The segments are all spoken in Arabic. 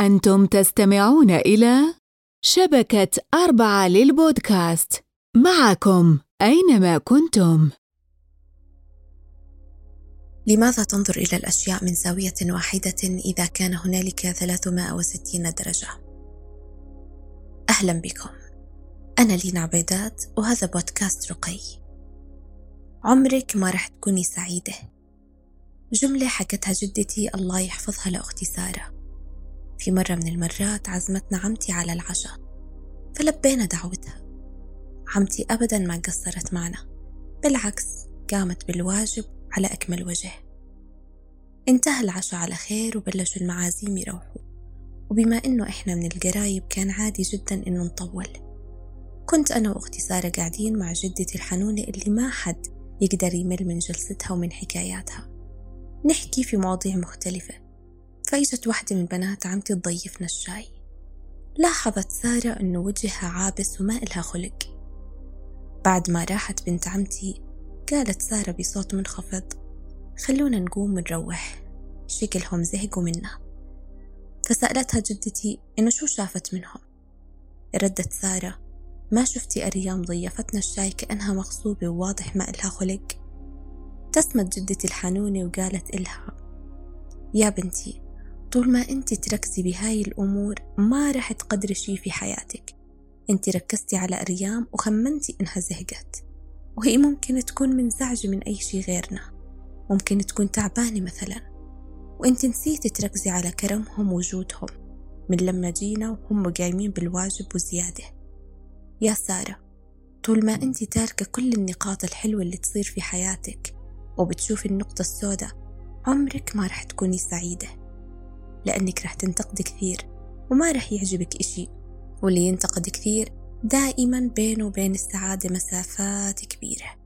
أنتم تستمعون إلى شبكة أربعة للبودكاست معكم أينما كنتم. لماذا تنظر إلى الأشياء من زاوية واحدة إذا كان هنالك 360 درجة؟ أهلا بكم. أنا لينا عبيدات وهذا بودكاست رقي. عمرك ما رح تكوني سعيدة. جملة حكتها جدتي الله يحفظها لأختي سارة. في مرة من المرات عزمتنا عمتي على العشاء فلبينا دعوتها. عمتي أبدا ما قصرت معنا بالعكس قامت بالواجب على أكمل وجه. انتهى العشاء على خير وبلشوا المعازيم يروحوا وبما إنه إحنا من القرايب كان عادي جدا إنه نطول. كنت أنا وأختي سارة قاعدين مع جدتي الحنونة اللي ما حد يقدر يمل من جلستها ومن حكاياتها. نحكي في مواضيع مختلفة فإجت واحدة من بنات عمتي تضيفنا الشاي. لاحظت سارة أنه وجهها عابس وما إلها خلق. بعد ما راحت بنت عمتي قالت سارة بصوت منخفض خلونا نقوم ونروح. شكلهم زهقوا منا فسألتها جدتي إنه شو شافت منهم. ردت سارة ما شفتي أريام ضيفتنا الشاي كأنها مغصوبة وواضح ما إلها خلق. ابتسمت جدتي الحنونة وقالت إلها يا بنتي طول ما أنت تركزي بهاي الأمور ما رح تقدري شي في حياتك. أنت ركزتي على أريام وخمنتي إنها زهقت. وهي ممكن تكون منزعجة من أي شي غيرنا. ممكن تكون تعبانة مثلا. وأنت نسيتي تركزي على كرمهم وجودهم من لما جينا وهم قايمين بالواجب وزيادة. يا سارة طول ما أنت تاركة كل النقاط الحلوة اللي تصير في حياتك وبتشوفي النقطة السوداء عمرك ما رح تكوني سعيدة. لأنك رح تنتقد كثير وما رح يعجبك إشي. واللي ينتقد كثير دائما بينه وبين السعادة مسافات كبيرة.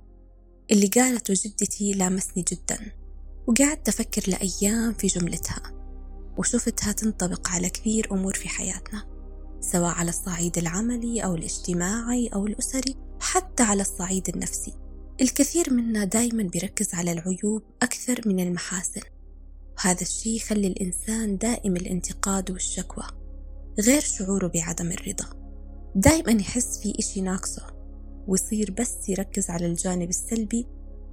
اللي قالته جدتي لامسني جدا وقعدت أفكر لأيام في جملتها وشفتها تنطبق على كثير أمور في حياتنا سواء على الصعيد العملي أو الاجتماعي أو الأسري حتى على الصعيد النفسي. الكثير منا دايما بيركز على العيوب أكثر من المحاسن. وهذا الشيء يخلي الإنسان دائم الانتقاد والشكوى غير شعوره بعدم الرضا. دائما يحس في إشي ناقصه ويصير بس يركز على الجانب السلبي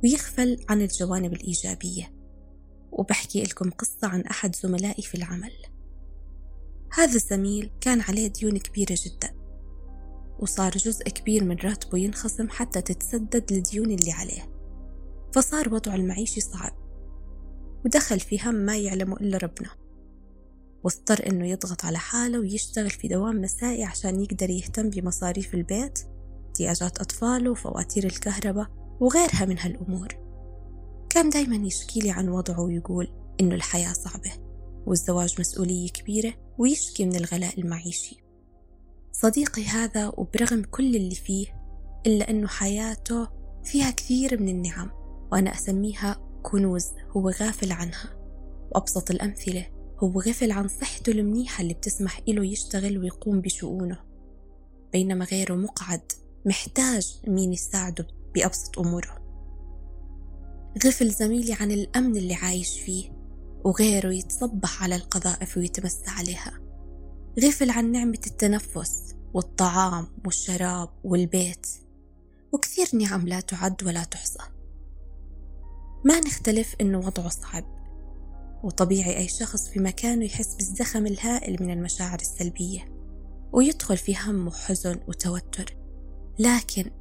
ويغفل عن الجوانب الإيجابية. وبحكي لكم قصة عن أحد زملائي في العمل. هذا الزميل كان عليه ديون كبيرة جدا وصار جزء كبير من راتبه ينخصم حتى تتسدد الديون اللي عليه. فصار وضعه المعيشي صعب ودخل في هم ما يعلمه إلا ربنا. واضطر إنه يضغط على حاله ويشتغل في دوام مسائي عشان يقدر يهتم بمصاريف البيت احتياجات أطفاله وفواتير الكهرباء وغيرها من هالأمور. كان دايما يشكي لي عن وضعه ويقول إنه الحياة صعبة والزواج مسؤولية كبيرة ويشكي من الغلاء المعيشي. صديقي هذا وبرغم كل اللي فيه إلا أنه حياته فيها كثير من النعم وأنا أسميها كنوز هو غافل عنها. وأبسط الأمثلة هو غفل عن صحته المنيحة اللي بتسمح إله يشتغل ويقوم بشؤونه. بينما غيره مقعد محتاج مين يساعده بأبسط أموره. غفل زميلي عن الأمن اللي عايش فيه وغيره يتصبح على القذائف ويتمسى عليها. غفل عن نعمة التنفس والطعام والشراب والبيت. وكثير نعم لا تعد ولا تحصى. ما نختلف إنه وضعه صعب وطبيعي أي شخص في مكانه يحس بالزخم الهائل من المشاعر السلبية ويدخل في هم وحزن وتوتر. لكن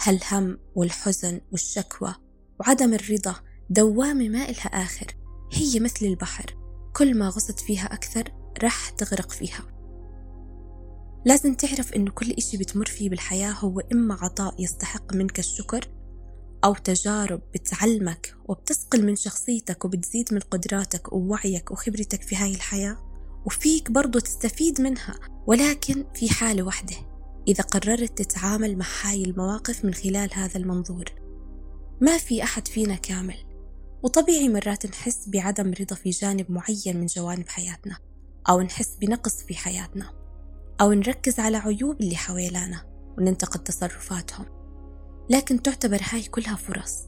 هالهم والحزن والشكوى وعدم الرضا دوامة ما إلها آخر هي مثل البحر. كل ما غصت فيها أكثر رح تغرق فيها. لازم تعرف إنه كل إشي بتمر فيه بالحياة هو إما عطاء يستحق منك الشكر أو تجارب بتعلمك وبتسقل من شخصيتك وبتزيد من قدراتك ووعيك وخبرتك في هاي الحياة وفيك برضو تستفيد منها ولكن في حالة واحدة إذا قررت تتعامل مع هاي المواقف من خلال هذا المنظور. ما في أحد فينا كامل وطبيعي مرات نحس بعدم رضا في جانب معين من جوانب حياتنا أو نحس بنقص في حياتنا أو نركز على عيوب اللي حوالينا وننتقد تصرفاتهم. لكن تعتبر هاي كلها فرص.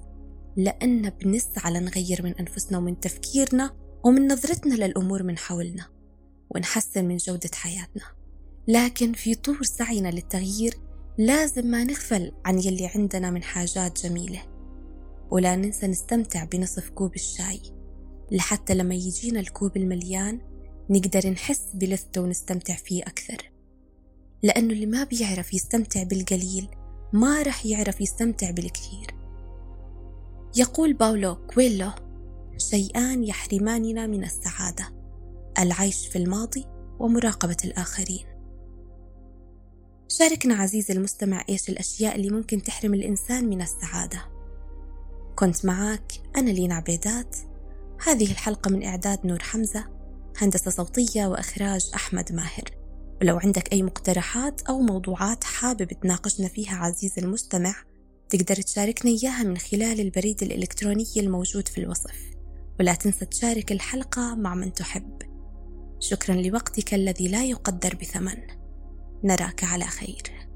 لأن بنسعى لنغير من أنفسنا ومن تفكيرنا ومن نظرتنا للأمور من حولنا ونحسن من جودة حياتنا. لكن في طور سعينا للتغيير لازم ما نغفل عن يلي عندنا من حاجات جميلة. ولا ننسى نستمتع بنصف كوب الشاي. لحتى لما يجينا الكوب المليان نقدر نحس بلذته ونستمتع فيه أكثر. لأنه اللي ما بيعرف يستمتع بالقليل ما رح يعرف يستمتع بالكثير. يقول باولو كويلو شيئان يحرماننا من السعادة العيش في الماضي ومراقبة الآخرين. شاركنا عزيزي المستمع إيش الأشياء اللي ممكن تحرم الإنسان من السعادة. كنت معاك أنا لينا عبيدات. هذه الحلقة من إعداد نور حمزة هندسة صوتية وإخراج أحمد ماهر. ولو عندك أي مقترحات أو موضوعات حابب تناقشنا فيها عزيزي المستمع تقدر تشاركنا إياها من خلال البريد الإلكتروني الموجود في الوصف. ولا تنسى تشارك الحلقة مع من تحب. شكرا لوقتك الذي لا يقدر بثمن. نراك على خير.